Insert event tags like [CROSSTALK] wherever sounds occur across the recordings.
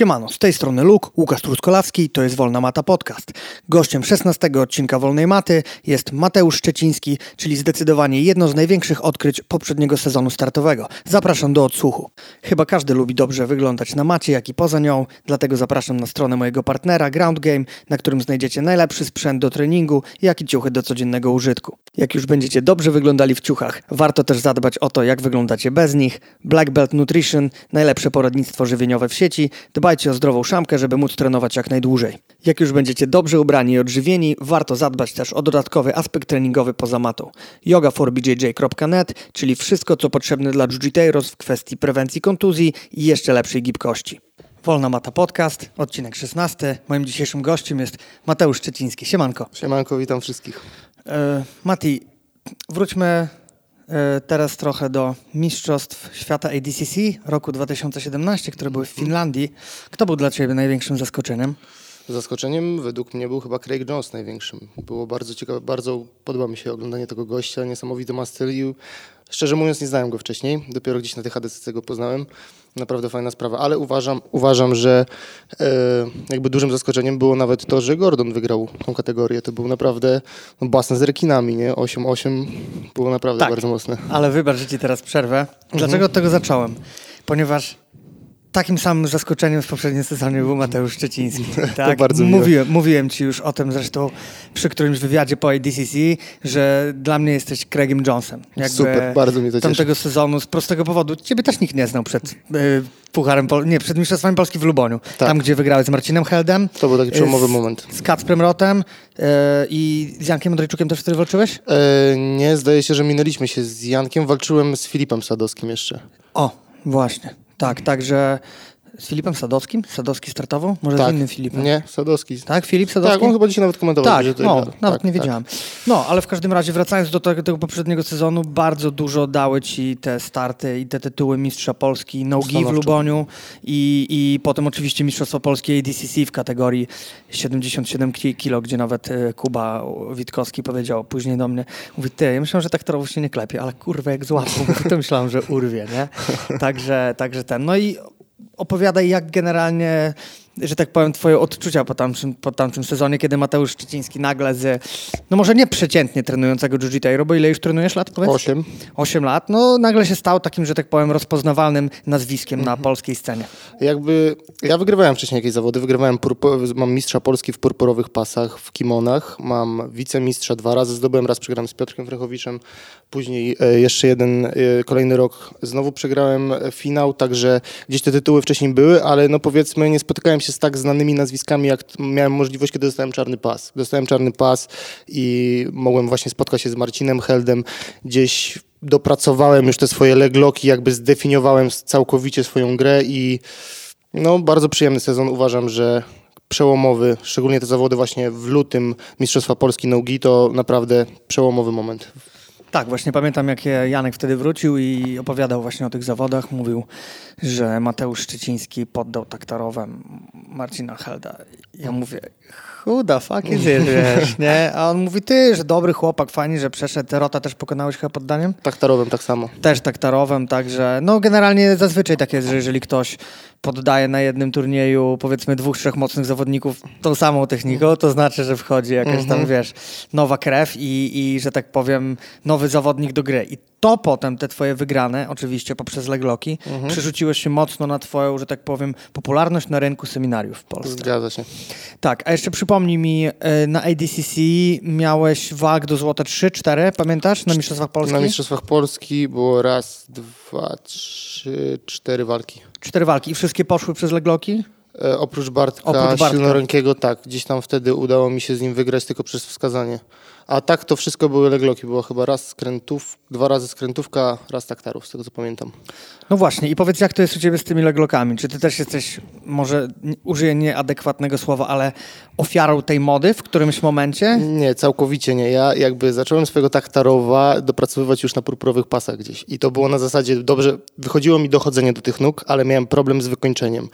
Siemano, z tej strony Luke, Łukasz Truskolawski, to jest Wolna Mata Podcast. Gościem 16 odcinka Wolnej Maty jest Mateusz Szczeciński, czyli zdecydowanie jedno z największych odkryć poprzedniego sezonu startowego. Zapraszam do odsłuchu. Chyba każdy lubi dobrze wyglądać na macie, jak i poza nią, dlatego zapraszam na stronę mojego partnera Ground Game, na którym znajdziecie najlepszy sprzęt do treningu, jak i ciuchy do codziennego użytku. Jak już będziecie dobrze wyglądali w ciuchach, warto też zadbać o to, jak wyglądacie bez nich. Black Belt Nutrition, najlepsze poradnictwo żywieniowe w sieci, Dbajcie o zdrową szamkę, żeby móc trenować jak najdłużej. Jak już będziecie dobrze ubrani i odżywieni, warto zadbać też o dodatkowy aspekt treningowy poza matą. yoga4bjj.net, czyli wszystko co potrzebne dla jiu w kwestii prewencji kontuzji i jeszcze lepszej gibkości. Wolna Mata Podcast, odcinek 16. Moim dzisiejszym gościem jest Mateusz Szczeciński. Siemanko. Siemanko, witam wszystkich. E, Mati, wróćmy teraz trochę do Mistrzostw Świata ADCC roku 2017, które były w Finlandii. Kto był dla Ciebie największym zaskoczeniem? Zaskoczeniem według mnie był chyba Craig Jones największym. Było bardzo ciekawe, bardzo podoba mi się oglądanie tego gościa, niesamowity ma styl szczerze mówiąc nie znałem go wcześniej, dopiero gdzieś na tych ADCC go poznałem. Naprawdę fajna sprawa, ale uważam, uważam że e, jakby dużym zaskoczeniem było nawet to, że Gordon wygrał tą kategorię. To był naprawdę no, basen z rekinami, nie? 8-8 było naprawdę tak, bardzo mocne. Ale wybacz, że ci teraz przerwę. Dlaczego mhm. od tego zacząłem? Ponieważ Takim samym zaskoczeniem w poprzednim sezonie był Mateusz Szczeciński. [LAUGHS] Tak? bardzo mówiłem, mówiłem ci już o tym zresztą przy którymś wywiadzie po ADCC, że dla mnie jesteś Craigiem Jonesem. Jakby Super, bardzo mi to cieszy. Tamtego sezonu z prostego powodu. Ciebie też nikt nie znał przed y, Pucharem, Pol nie, przed Mistrzostwami Polski w Luboniu. Tak. Tam, gdzie wygrałeś z Marcinem Heldem. To był taki przełomowy z, moment. Z Kacprem Rotem y, i z Jankiem Andrzejczukiem też wtedy walczyłeś? E, nie, zdaje się, że minęliśmy się z Jankiem. Walczyłem z Filipem Sadowskim jeszcze. O, właśnie. Tak, także z Filipem Sadowskim? Sadowski startował? Może tak. z innym Filipem? Nie, Sadowski. Tak, Filip Sadowski? Tak, on chyba dzisiaj nawet komentował. Tak, no, nawet tak, nie tak. wiedziałem. No, ale w każdym razie wracając do tego, tego, poprzedniego sezonu, bardzo dużo dały ci te starty i te tytuły Mistrza Polski Nogi w Luboniu i, i potem oczywiście Mistrzostwo Polskie ADCC w kategorii 77 kg, gdzie nawet e, Kuba Witkowski powiedział później do mnie, mówi, ty, ja myślałem, że tak się nie klepie, ale kurwa jak złapał, to myślałem, że urwie, nie? [LAUGHS] Także, także ten. No i opowiadaj, jak generalnie że tak powiem, twoje odczucia po tamtym, po tamtym sezonie, kiedy Mateusz Szczeciński nagle z, no może nie przeciętnie trenującego jiu bo ile już trenujesz lat, powiedz? Osiem. Osiem lat, no nagle się stał takim, że tak powiem, rozpoznawalnym nazwiskiem na mhm. polskiej scenie. Jakby, ja wygrywałem wcześniej jakieś zawody, wygrywałem, mam mistrza Polski w purpurowych pasach, w kimonach, mam wicemistrza dwa razy, zdobyłem raz, przegrałem z Piotrkiem Frechowiczem, później e, jeszcze jeden, e, kolejny rok znowu przegrałem finał, także gdzieś te tytuły wcześniej były, ale no powiedzmy nie spotykałem się się z tak znanymi nazwiskami, jak miałem możliwość, kiedy dostałem czarny pas. Dostałem czarny pas i mogłem właśnie spotkać się z Marcinem Heldem. Gdzieś dopracowałem już te swoje legloki, jakby zdefiniowałem całkowicie swoją grę i no, bardzo przyjemny sezon. Uważam, że przełomowy, szczególnie te zawody właśnie w lutym Mistrzostwa Polski Nogi, to naprawdę przełomowy moment tak, właśnie pamiętam, jak Janek wtedy wrócił i opowiadał właśnie o tych zawodach. Mówił, że Mateusz Szczeciński poddał taktarowem Marcina Helda. Ja mówię, the fuck is it, wiesz, nie? A on mówi, ty, że dobry chłopak, fajnie, że przeszedł. Rota też pokonałeś chyba poddaniem? Taktarowem tak samo. Też taktarowem, także no generalnie zazwyczaj tak jest, że jeżeli ktoś poddaje na jednym turnieju powiedzmy dwóch, trzech mocnych zawodników tą samą techniką, to znaczy, że wchodzi jakaś tam, mhm. wiesz, nowa krew i, i, że tak powiem, nowy zawodnik do gry. I to potem, te twoje wygrane, oczywiście poprzez legloki, mhm. przerzuciłeś się mocno na twoją, że tak powiem, popularność na rynku seminariów w Polsce. Zgadza się. Tak, a jeszcze przypomnij mi, e, na ADCC miałeś wag do złota 3, 4, pamiętasz? Na Mistrzostwach Polski? Na Mistrzostwach Polski było raz, dwa, trzy, cztery walki. Cztery walki i wszystkie poszły przez legloki? E, oprócz Bartka, oprócz Bartka Silnorękiego, tak. Gdzieś tam wtedy udało mi się z nim wygrać tylko przez wskazanie. A tak to wszystko były legloki. Było chyba raz skrętów, dwa razy skrętówka, raz taktarów, z tego co pamiętam. No właśnie i powiedz, jak to jest u Ciebie z tymi leglokami? Czy Ty też jesteś, może użyję nieadekwatnego słowa, ale ofiarą tej mody w którymś momencie? Nie, całkowicie nie. Ja jakby zacząłem swojego taktarowa dopracowywać już na purpurowych pasach gdzieś. I to było na zasadzie, dobrze, wychodziło mi dochodzenie do tych nóg, ale miałem problem z wykończeniem.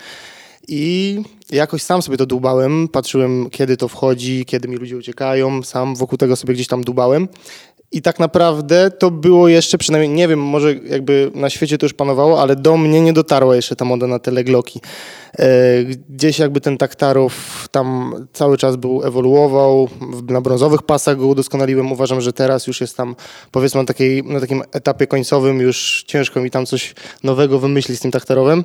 I jakoś sam sobie to dubałem, patrzyłem kiedy to wchodzi, kiedy mi ludzie uciekają, sam wokół tego sobie gdzieś tam dubałem. I tak naprawdę to było jeszcze, przynajmniej nie wiem, może jakby na świecie to już panowało, ale do mnie nie dotarła jeszcze ta moda na te legloki. E, gdzieś jakby ten taktarow tam cały czas był, ewoluował, na brązowych pasach go udoskonaliłem. Uważam, że teraz już jest tam, powiedzmy, na, takiej, na takim etapie końcowym już ciężko mi tam coś nowego wymyślić z tym taktarowem,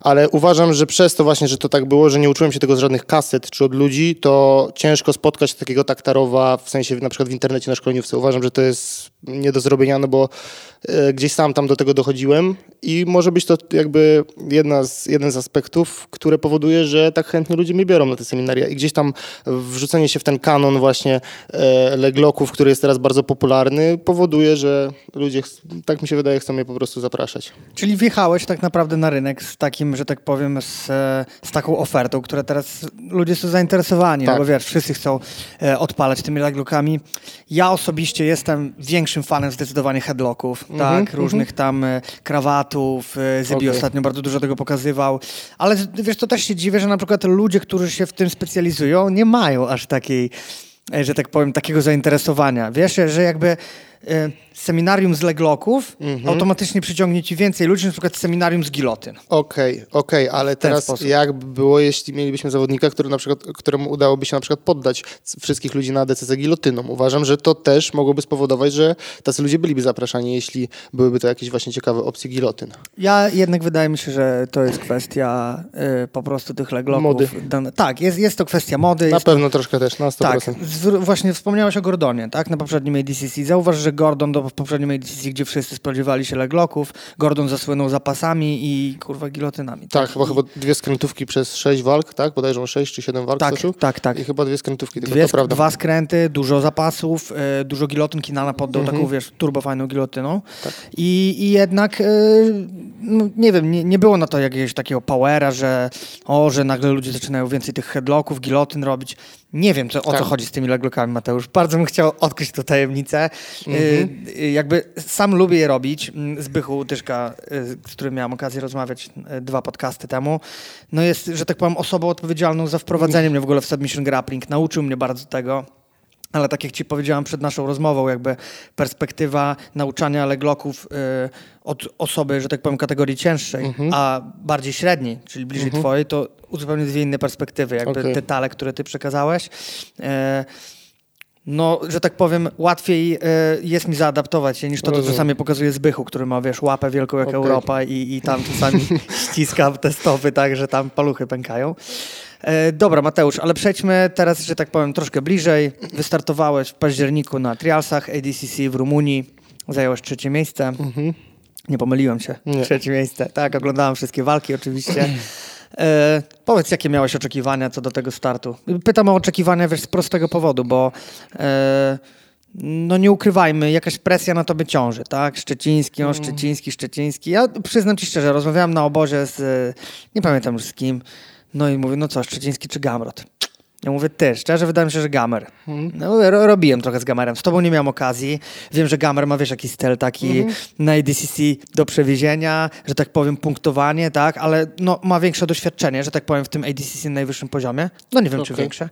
ale uważam, że przez to właśnie, że to tak było, że nie uczyłem się tego z żadnych kaset czy od ludzi, to ciężko spotkać takiego taktarowa, w sensie na przykład w internecie na szkoleniówce. Uważam, że to jest nie do zrobienia, no bo e, gdzieś sam tam do tego dochodziłem i może być to jakby jedna z, jeden z aspektów, które powoduje, że tak chętnie ludzie mnie biorą na te seminaria i gdzieś tam wrzucenie się w ten kanon właśnie e, legloków, który jest teraz bardzo popularny, powoduje, że ludzie, tak mi się wydaje, chcą mnie po prostu zapraszać. Czyli wjechałeś tak naprawdę na rynek z takim, że tak powiem, z, e, z taką ofertą, która teraz ludzie są zainteresowani, tak. no bo wiesz, wszyscy chcą e, odpalać tymi leglokami. Ja osobiście jestem większym fanem zdecydowanie headlocków, mm -hmm, tak, mm -hmm. różnych tam e, krawatów, e, Zybi okay. ostatnio bardzo dużo tego pokazywał, ale wiesz, to też się dziwię, że na przykład ludzie, którzy się w tym specjalizują, nie mają aż takiej, e, że tak powiem, takiego zainteresowania. Wiesz, że jakby seminarium z legloków mhm. automatycznie przyciągnie ci więcej ludzi, na przykład seminarium z gilotyn. Okej, okay, okej, okay, ale teraz sposób. jak by było, jeśli mielibyśmy zawodnika, który na przykład, któremu udałoby się na przykład poddać wszystkich ludzi na decyzję gilotyną. Uważam, że to też mogłoby spowodować, że tacy ludzie byliby zapraszani, jeśli byłyby to jakieś właśnie ciekawe opcje gilotyn. Ja jednak wydaje mi się, że to jest kwestia y, po prostu tych legloków. Mody. tak, jest, jest to kwestia mody. Na pewno troszkę też, na 100%. Tak, właśnie wspomniałeś o Gordonie, tak, na poprzednim ADCC. Zauważ, że Gordon do, w poprzednim edycji, gdzie wszyscy spodziewali się legloków, Gordon zasłynął zapasami i kurwa gilotynami. Tak, tak chyba, I... chyba dwie skrętówki przez sześć walk, tak? Bodajże on sześć czy siedem walk tak, Tak, tak. I chyba dwie skrętówki, dwie, to prawda. Dwa skręty, dużo zapasów, y, dużo gilotyn, Kinana poddał mhm. taką, wiesz, turbofajną gilotyną. Tak. I, I jednak, y, no, nie wiem, nie, nie było na to jakiegoś takiego powera, że o, że nagle ludzie zaczynają więcej tych headlocków, gilotyn robić. Nie wiem, co, o tak. co chodzi z tymi leglokami, Mateusz. Bardzo bym chciał odkryć tę tajemnicę. Mhm. Y, y, jakby sam lubię je robić. Mm, Zbychu Tyszka, y, z którym miałem okazję rozmawiać dwa podcasty temu, no jest, że tak powiem, osobą odpowiedzialną za wprowadzenie mnie w ogóle w submission grappling. Nauczył mnie bardzo tego. Ale tak jak ci powiedziałam przed naszą rozmową, jakby perspektywa nauczania legloków y, od osoby, że tak powiem, kategorii cięższej, mhm. a bardziej średniej, czyli bliżej mhm. twojej, to zupełnie dwie inne perspektywy, jakby okay. te tale, które ty przekazałeś. Y, no, że tak powiem, łatwiej y, jest mi zaadaptować się niż to, co czasami pokazuje Zbychu, który ma, wiesz, łapę wielką jak okay. Europa i, i tam czasami [LAUGHS] ściska te stopy tak, że tam paluchy pękają. E, dobra, Mateusz, ale przejdźmy teraz, że tak powiem, troszkę bliżej. Wystartowałeś w październiku na trialsach ADCC w Rumunii. Zająłeś trzecie miejsce. Mhm. Nie pomyliłem się. Nie. Trzecie miejsce. Tak, oglądałem wszystkie walki oczywiście. E, powiedz, jakie miałeś oczekiwania co do tego startu? Pytam o oczekiwania wiesz, z prostego powodu, bo e, no nie ukrywajmy, jakaś presja na tobie ciąży, tak? Szczeciński, on mm. Szczeciński, Szczeciński. Ja przyznam ci szczerze, rozmawiałem na obozie z, nie pamiętam już z kim, no i mówię, no co, Szczeciński czy Gamrot? Ja mówię, ty, szczerze wydaje mi się, że Gamer. Hmm. No, mówię, robiłem trochę z Gamerem. Z tobą nie miałem okazji. Wiem, że Gamer ma, wiesz, jakiś styl taki hmm. na ADCC do przewiezienia, że tak powiem, punktowanie, tak? Ale no, ma większe doświadczenie, że tak powiem, w tym ADCC na najwyższym poziomie. No nie wiem, okay. czy większe.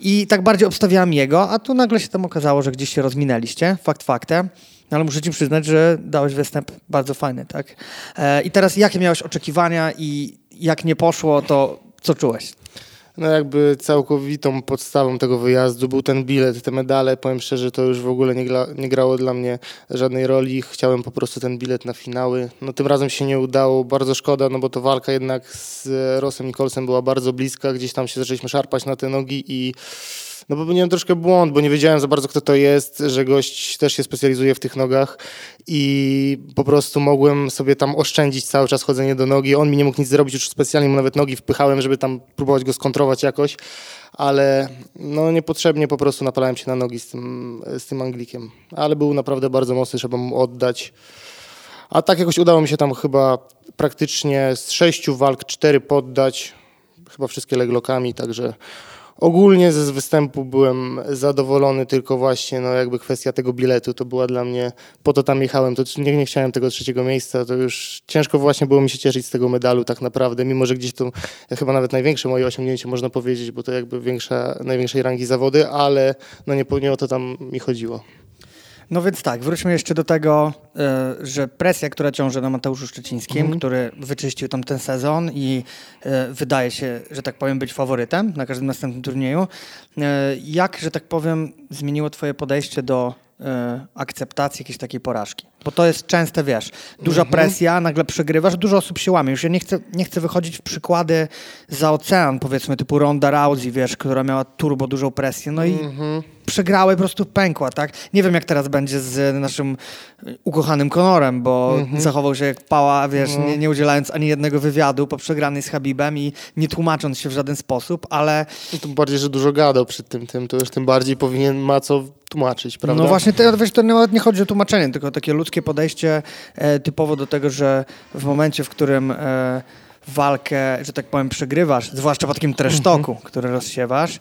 I tak bardziej obstawiałem jego, a tu nagle się tam okazało, że gdzieś się rozminęliście. Fakt faktem. No, ale muszę ci przyznać, że dałeś występ bardzo fajny, tak? E, I teraz jakie miałeś oczekiwania i jak nie poszło, to co czułeś? No jakby całkowitą podstawą tego wyjazdu był ten bilet, te medale. Powiem szczerze, to już w ogóle nie, gra, nie grało dla mnie żadnej roli. Chciałem po prostu ten bilet na finały. No tym razem się nie udało, bardzo szkoda, no bo to walka jednak z Rosem Nicholsem była bardzo bliska. Gdzieś tam się zaczęliśmy szarpać na te nogi i no popełniłem troszkę błąd, bo nie wiedziałem za bardzo kto to jest, że gość też się specjalizuje w tych nogach i po prostu mogłem sobie tam oszczędzić cały czas chodzenie do nogi. On mi nie mógł nic zrobić, już specjalnie mu nawet nogi wpychałem, żeby tam próbować go skontrować jakoś, ale no niepotrzebnie po prostu napalałem się na nogi z tym, z tym Anglikiem. Ale był naprawdę bardzo mocny, trzeba mu oddać. A tak jakoś udało mi się tam chyba praktycznie z sześciu walk cztery poddać, chyba wszystkie leglokami, także Ogólnie ze występu byłem zadowolony, tylko właśnie no jakby kwestia tego biletu to była dla mnie, po to tam jechałem, to nie, nie chciałem tego trzeciego miejsca, to już ciężko właśnie było mi się cieszyć z tego medalu tak naprawdę, mimo że gdzieś to chyba nawet największe moje osiągnięcie można powiedzieć, bo to jakby większa, największej rangi zawody, ale no nie, nie o to tam mi chodziło. No więc tak, wróćmy jeszcze do tego, y, że presja, która ciąży na Mateuszu Szczecińskim, mhm. który wyczyścił tam ten sezon i y, wydaje się, że tak powiem, być faworytem na każdym następnym turnieju. Y, jak, że tak powiem, zmieniło twoje podejście do akceptacji jakiejś takiej porażki? Bo to jest częste, wiesz, duża mhm. presja, nagle przegrywasz, dużo osób się łamie. Już ja nie chcę, nie chcę wychodzić w przykłady za ocean, powiedzmy, typu Ronda Rousey, wiesz, która miała turbo dużą presję, no i mhm. przegrała i po prostu pękła, tak? Nie wiem, jak teraz będzie z naszym ukochanym Konorem, bo mhm. zachował się jak pała, wiesz, no. nie, nie, udzielając ani jednego wywiadu po przegranej z Habibem i nie tłumacząc się w żaden sposób, ale... No tym bardziej, że dużo gadał przed tym, tym, to już tym bardziej powinien ma co tłumaczyć, prawda? No właśnie, to, to nawet nie chodzi o tłumaczenie, tylko takie ludzkie podejście e, typowo do tego, że w momencie, w którym e, walkę, że tak powiem, przegrywasz, zwłaszcza po takim tresztoku, mhm. który rozsiewasz,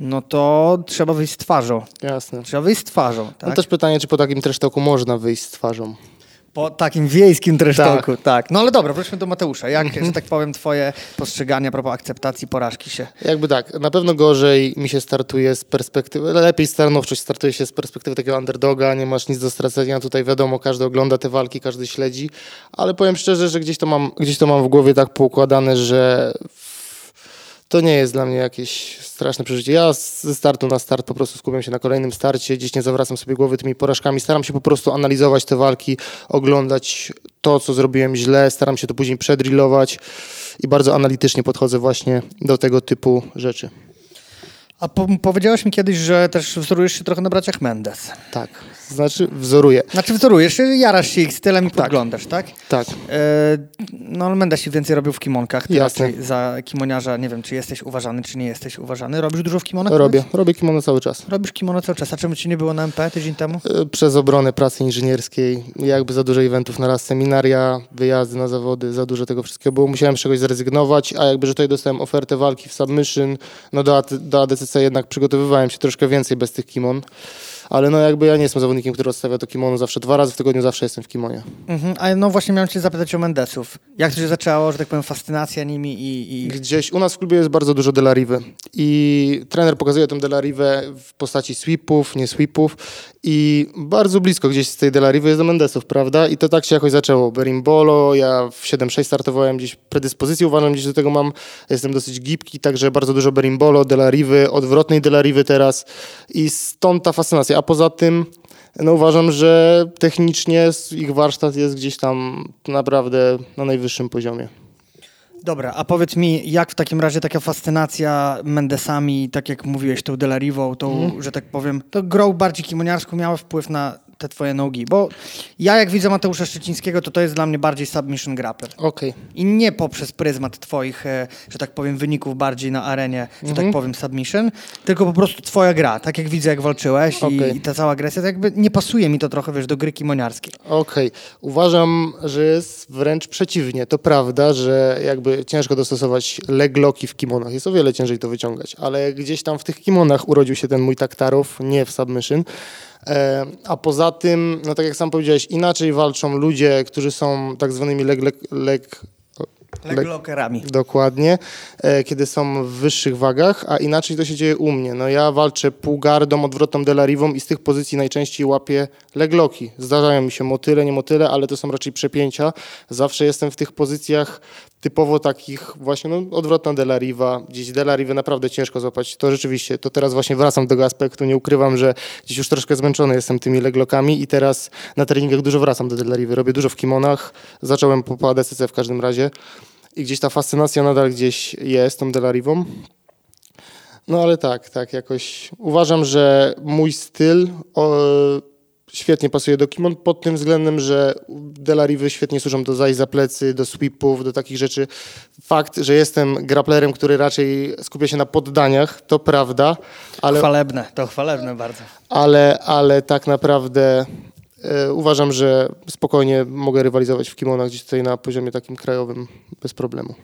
no to trzeba wyjść z twarzą. Jasne. Trzeba wyjść z twarzą. No tak? No też pytanie, czy po takim tresztoku można wyjść z twarzą. Po takim wiejskim tresztoku, tak. tak. No ale dobra, wróćmy do Mateusza. Jak, że tak powiem, twoje postrzeganie a propos akceptacji porażki się? Jakby tak, na pewno gorzej mi się startuje z perspektywy, lepiej stanowczość startuje się z perspektywy takiego underdoga, nie masz nic do stracenia, tutaj wiadomo, każdy ogląda te walki, każdy śledzi, ale powiem szczerze, że gdzieś to mam, gdzieś to mam w głowie tak poukładane, że to nie jest dla mnie jakieś straszne przeżycie. Ja ze startu na start po prostu skupiam się na kolejnym starcie, gdzieś nie zawracam sobie głowy tymi porażkami, staram się po prostu analizować te walki, oglądać to, co zrobiłem źle, staram się to później przedrillować i bardzo analitycznie podchodzę właśnie do tego typu rzeczy. A po powiedziałeś mi kiedyś, że też wzorujesz się trochę na braciach Mendes. Tak, znaczy wzoruję. Znaczy wzorujesz jarasz się ich stylem i tak. podglądasz, tak? Tak. E, no ale Mendes się więcej robił w kimonkach. Ty Jasne. za kimoniarza, nie wiem, czy jesteś uważany, czy nie jesteś uważany. Robisz dużo w kimonach? Robię, robię kimono cały czas. Robisz kimono cały czas. A czemu ci nie było na MP tydzień temu? E, przez obronę pracy inżynierskiej, jakby za dużo eventów na raz, seminaria, wyjazdy na zawody, za dużo tego wszystkiego było. Musiałem z czegoś zrezygnować, a jakby, że tutaj dostałem ofertę walki w submission, no do, do ADCC jednak przygotowywałem się troszkę więcej bez tych kimon ale no jakby ja nie jestem zawodnikiem, który odstawia to kimono zawsze dwa razy w tygodniu, zawsze jestem w kimonie. Mhm, ale no właśnie miałem cię zapytać o Mendesów. Jak to się zaczęło, że tak powiem, fascynacja nimi i... i... Gdzieś u nas w klubie jest bardzo dużo delariwy i trener pokazuje tę delariwę w postaci sweepów, nie sweepów i bardzo blisko gdzieś z tej delariwy jest do Mendesów, prawda? I to tak się jakoś zaczęło. Berimbolo, ja w 7-6 startowałem gdzieś predyspozycję, uważam, gdzieś do tego mam, jestem dosyć gibki, także bardzo dużo Berimbolo, delariwy, odwrotnej delariwy teraz i stąd ta fascynacja a poza tym no uważam, że technicznie ich warsztat jest gdzieś tam naprawdę na najwyższym poziomie. Dobra, a powiedz mi, jak w takim razie taka fascynacja Mendesami, tak jak mówiłeś, tą Delarivą, tą, mm. że tak powiem, to grą bardziej kimoniarską miała wpływ na te twoje nogi, bo ja jak widzę Mateusza Szczecińskiego, to to jest dla mnie bardziej submission grappler. Okay. I nie poprzez pryzmat twoich, e, że tak powiem, wyników bardziej na arenie, że tak mhm. powiem, submission, tylko po prostu twoja gra, tak jak widzę, jak walczyłeś okay. i, i, ta cała agresja, to jakby nie pasuje mi to trochę, wiesz, do gry kimoniarskiej. Okej. Okay. Uważam, że jest wręcz przeciwnie. To prawda, że jakby ciężko dostosować legloki w kimonach. Jest o wiele ciężej to wyciągać, ale gdzieś tam w tych kimonach urodził się ten mój taktarow, nie w submission. E, a poza tym, no tak jak sam powiedziałeś, inaczej walczą ludzie, którzy są tak zwanymi leg, leg, leg Leglokerami. Dokładnie, e, kiedy są w wyższych wagach, a inaczej to się dzieje u mnie. No ja walczę półgardą, odwrotną delarivą i z tych pozycji najczęściej łapię legloki. Zdarzają mi się motyle, nie motyle, ale to są raczej przepięcia. Zawsze jestem w tych pozycjach typowo takich właśnie, no odwrotna delariva, gdzieś delarivę naprawdę ciężko złapać. To rzeczywiście, to teraz właśnie wracam do tego aspektu, nie ukrywam, że gdzieś już troszkę zmęczony jestem tymi leglokami i teraz na treningach dużo wracam do delariwy. Robię dużo w kimonach, zacząłem po, po ADCC w każdym razie i gdzieś ta fascynacja nadal gdzieś jest tą Delarivą. No ale tak, tak, jakoś uważam, że mój styl świetnie pasuje do kimon pod tym względem, że Delariwy świetnie służą do zajść za plecy, do sweepów, do takich rzeczy. Fakt, że jestem graplerem, który raczej skupia się na poddaniach, to prawda, ale... Chwalebne, to chwalebne bardzo. Ale, ale tak naprawdę uważam, że spokojnie mogę rywalizować w kimonach gdzieś tutaj na poziomie takim krajowym bez problemu.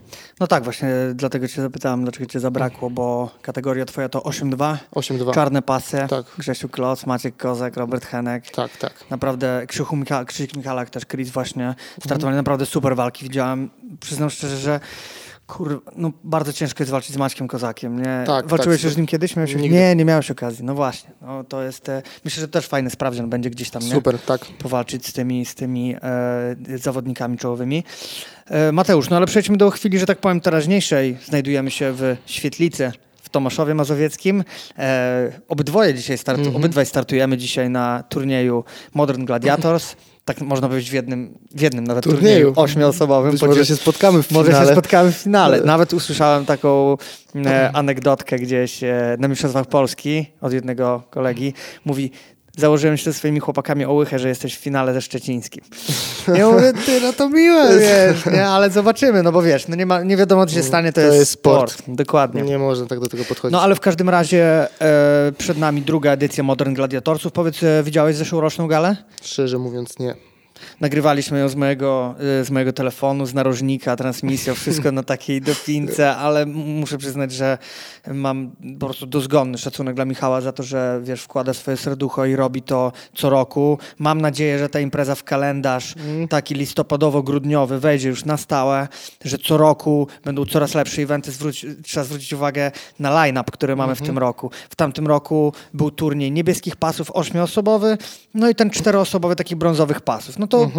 No tak, właśnie dlatego cię zapytałem, dlaczego cię zabrakło, bo kategoria twoja to 8-2. 8-2. Czarne pasy. Tak. Grzesiu Kloc, Maciek Kozek, Robert Henek. Tak, tak. Naprawdę Krzychu Micha Krzyk Michalak też, Chris właśnie startowali mhm. naprawdę super walki. Widziałem, przyznam szczerze, że Kur... no bardzo ciężko jest walczyć z Maćkiem Kozakiem, nie? Tak, Walczyłeś tak. już z nim kiedyś? Miałeś... Nigdy. Nie, nie miałeś okazji, no właśnie. No, to jest, e... myślę, że też fajny sprawdzian będzie gdzieś tam, nie? Super, tak. powalczyć z tymi, z tymi e, zawodnikami czołowymi. E, Mateusz, no ale przejdźmy do chwili, że tak powiem, teraźniejszej. Znajdujemy się w Świetlicy. W Tomaszowie Mazowieckim. E, obydwoje dzisiaj start, Mhm. obydwaj startujemy dzisiaj na turnieju Modern Gladiators. Tak można powiedzieć w jednym, w jednym nawet turnieju, Turnieju. ośmioosobowym. Być może się spotkamy w może finale. się spotkamy w finale. [LAUGHS] Nawet usłyszałem taką e, anegdotkę gdzieś e, na Mistrzostwach Polski od jednego kolegi. Mówi, założyłem się ze swoimi chłopakami o łychę, że jesteś w finale ze Szczecińskim. Ja mówię, ty, no to miłe, [LAUGHS] wiesz, nie? ale zobaczymy, no bo wiesz, no nie, ma, nie wiadomo, co się stanie, to, To jest, jest sport. sport. Dokładnie. Nie można tak do tego podchodzić. No ale w każdym razie e, przed nami druga edycja Modern Gladiatorsów. Powiedz, e, widziałeś zeszłoroczną galę? Szczerze mówiąc, nie. Nagrywaliśmy ją z mojego, y, z mojego telefonu, z narożnika, transmisją, wszystko na takiej dopince, ale muszę przyznać, że mam po prostu dozgonny szacunek dla Michała za to, że wiesz, wkłada swoje serducho i robi to co roku. Mam nadzieję, że ta impreza w kalendarz taki listopadowo-grudniowy wejdzie już na stałe, że co roku będą coraz lepsze eventy. Zwróć, trzeba zwrócić uwagę na line-up, który mamy w tym roku. W tamtym roku był turniej niebieskich pasów ośmioosobowy, no i ten czteroosobowy takich brązowych pasów. No to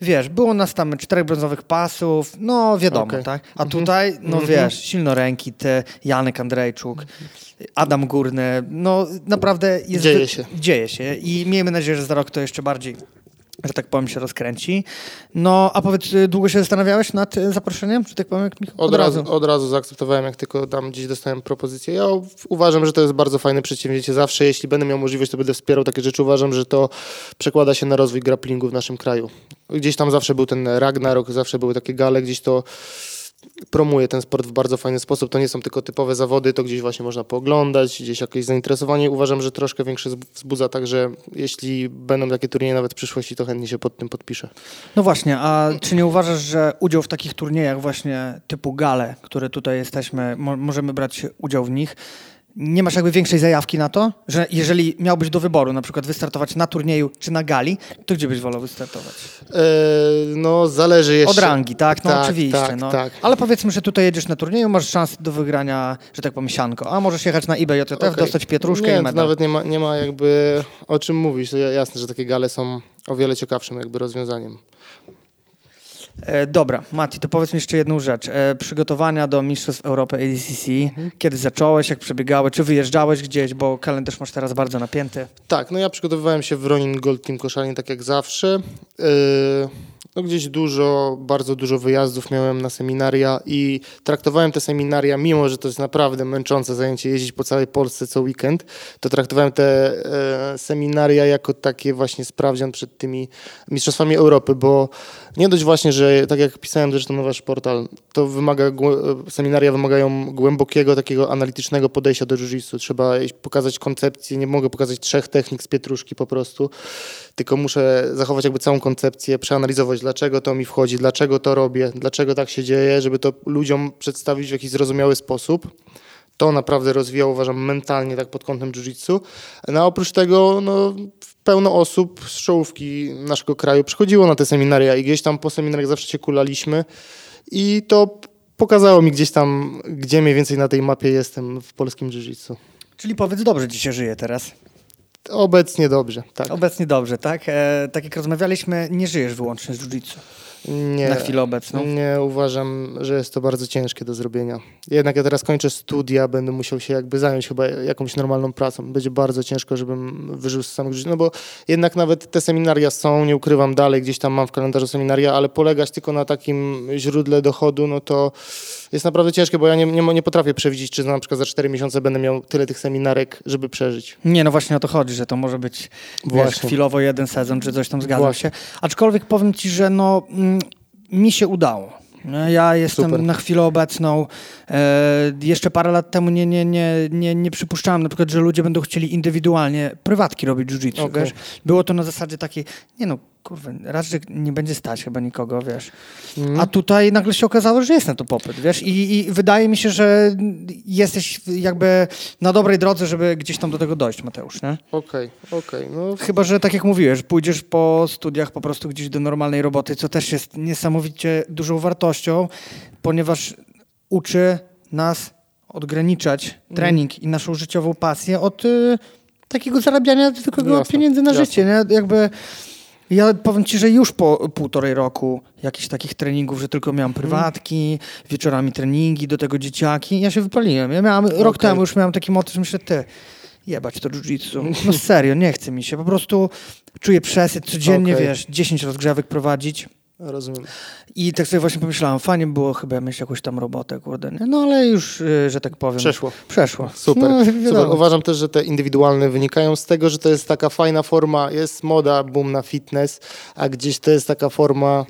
wiesz, było nas tam czterech brązowych pasów, no wiadomo, Okej. tak? A tutaj, no wiesz, silnoręki, ty, Janek Andrejczuk, Adam Górny, no naprawdę jest... Dzieje się. Dzieje się i miejmy nadzieję, że za rok to jeszcze bardziej że tak powiem, się rozkręci. No, a powiedz, y, długo się zastanawiałeś nad y, zaproszeniem? Czy tak powiem, jak mi Od, razu. od razu zaakceptowałem, jak tylko tam gdzieś dostałem propozycję. Ja uważam, że to jest bardzo fajne przedsięwzięcie. Zawsze, jeśli będę miał możliwość, to będę wspierał takie rzeczy. Uważam, że to przekłada się na rozwój grapplingu w naszym kraju. Gdzieś tam zawsze był ten Ragnarok, zawsze były takie gale, gdzieś to promuje ten sport w bardzo fajny sposób. To nie są tylko typowe zawody, to gdzieś właśnie można pooglądać, gdzieś jakieś zainteresowanie. Uważam, że troszkę większe zb- wzbudza, także jeśli będą takie turnieje nawet w przyszłości, to chętnie się pod tym podpiszę. No właśnie, a czy nie uważasz, że udział w takich turniejach właśnie typu gale, które tutaj jesteśmy, mo- możemy brać udział w nich, nie masz jakby większej zajawki na to? Że jeżeli miałbyś do wyboru na przykład wystartować na turnieju czy na gali, to gdzie byś wolał wystartować? Eee, no, zależy jeszcze. Od rangi, tak? No Tak, oczywiście. tak, no. tak. Ale powiedzmy, że tutaj jedziesz na turnieju, masz szansę do wygrania, że tak powiem, sianko. A możesz jechać na eBay JTF, Okej. dostać pietruszkę nie, i medal. nawet nie ma, nie ma jakby o czym mówić. To ja- jasne, że takie gale są o wiele ciekawszym jakby rozwiązaniem. E, dobra, Mati, to powiedz mi jeszcze jedną rzecz. E, przygotowania do Mistrzostw Europy ADCC, Mhm. kiedy zacząłeś, jak przebiegały, czy wyjeżdżałeś gdzieś, bo kalendarz masz teraz bardzo napięty. Tak, no ja przygotowywałem się w Ronin Gold Team Koszalin tak jak zawsze. Yy, no gdzieś dużo, bardzo dużo wyjazdów miałem na seminaria i traktowałem te seminaria, mimo że to jest naprawdę męczące zajęcie jeździć po całej Polsce co weekend, to traktowałem te e, seminaria jako takie właśnie sprawdzian przed tymi Mistrzostwami Europy, bo nie dość właśnie, że tak jak pisałem zresztą na wasz portal, to wymaga, seminaria wymagają głębokiego, takiego analitycznego podejścia do jiu-jitsu. Trzeba pokazać koncepcję, nie mogę pokazać trzech technik z pietruszki po prostu, tylko muszę zachować jakby całą koncepcję, przeanalizować dlaczego to mi wchodzi, dlaczego to robię, dlaczego tak się dzieje, żeby to ludziom przedstawić w jakiś zrozumiały sposób. To naprawdę rozwijało, uważam, mentalnie tak pod kątem jiu-jitsu. No a oprócz tego, no, pełno osób z czołówki naszego kraju przychodziło na te seminaria i gdzieś tam po seminariach zawsze się kulaliśmy i to pokazało mi gdzieś tam, gdzie mniej więcej na tej mapie jestem w polskim jiu-jitsu. Czyli powiedz, dobrze ci się żyje teraz. Obecnie dobrze, tak. Obecnie dobrze, tak? E, tak jak rozmawialiśmy, nie żyjesz wyłącznie z jiu-jitsu Nie, na chwilę obecną. Nie uważam, że jest to bardzo ciężkie do zrobienia. Jednak ja teraz kończę studia, będę musiał się jakby zająć chyba jakąś normalną pracą. Będzie bardzo ciężko, żebym wyżył z samych żyć. No bo jednak nawet te seminaria są, nie ukrywam dalej, gdzieś tam mam w kalendarzu seminaria, ale polegać tylko na takim źródle dochodu, no to jest naprawdę ciężkie, bo ja nie, nie, nie potrafię przewidzieć, czy na przykład za 4 miesiące będę miał tyle tych seminarek, żeby przeżyć. Nie, no właśnie o to chodzi, że to może być wiesz, Właśnie. chwilowo jeden sezon, czy coś tam zgadza się. Aczkolwiek powiem ci, że no, mm, mi się udało. Ja jestem Super. na chwilę obecną. E, jeszcze parę lat temu nie, nie, nie, nie, nie przypuszczałem na przykład, że ludzie będą chcieli indywidualnie prywatki robić jiu-jitsu, wiesz. Było to na zasadzie takiej, nie no, kurwa, raczej nie będzie stać chyba nikogo, wiesz. Mhm. A tutaj nagle się okazało, że jest na to popyt, wiesz, i, i wydaje mi się, że jesteś jakby na dobrej drodze, żeby gdzieś tam do tego dojść, Mateusz, nie? Okej, okej. No, Chyba, że tak jak mówiłeś, pójdziesz po studiach po prostu gdzieś do normalnej roboty, co też jest niesamowicie dużą wartością, ponieważ uczy nas odgraniczać trening i naszą życiową pasję od y, takiego zarabiania zwykłego Jasne, pieniędzy na jasne. życie. Nie? Jakby ja powiem ci, że już po półtorej roku jakichś takich treningów, że tylko miałem prywatki, wieczorami treningi, do tego dzieciaki, ja się wypaliłem. Ja miałem, rok Okej. temu już miałem taki motyw, że myślę, ty, jebać to jiu-jitsu. No serio, nie chce mi się. Po prostu czuję przesyt codziennie, Okej. wiesz, 10 rozgrzewek prowadzić. Rozumiem. I tak sobie właśnie pomyślałem, fajnie było chyba mieć jakąś tam robotę, kurde, nie? No ale już, y, że tak powiem. Przeszło. Przeszło. [LAUGHS] Super, No, super. Uważam też, że te indywidualne wynikają z tego, że to jest taka fajna forma, jest moda, boom na fitness, a gdzieś to jest taka forma,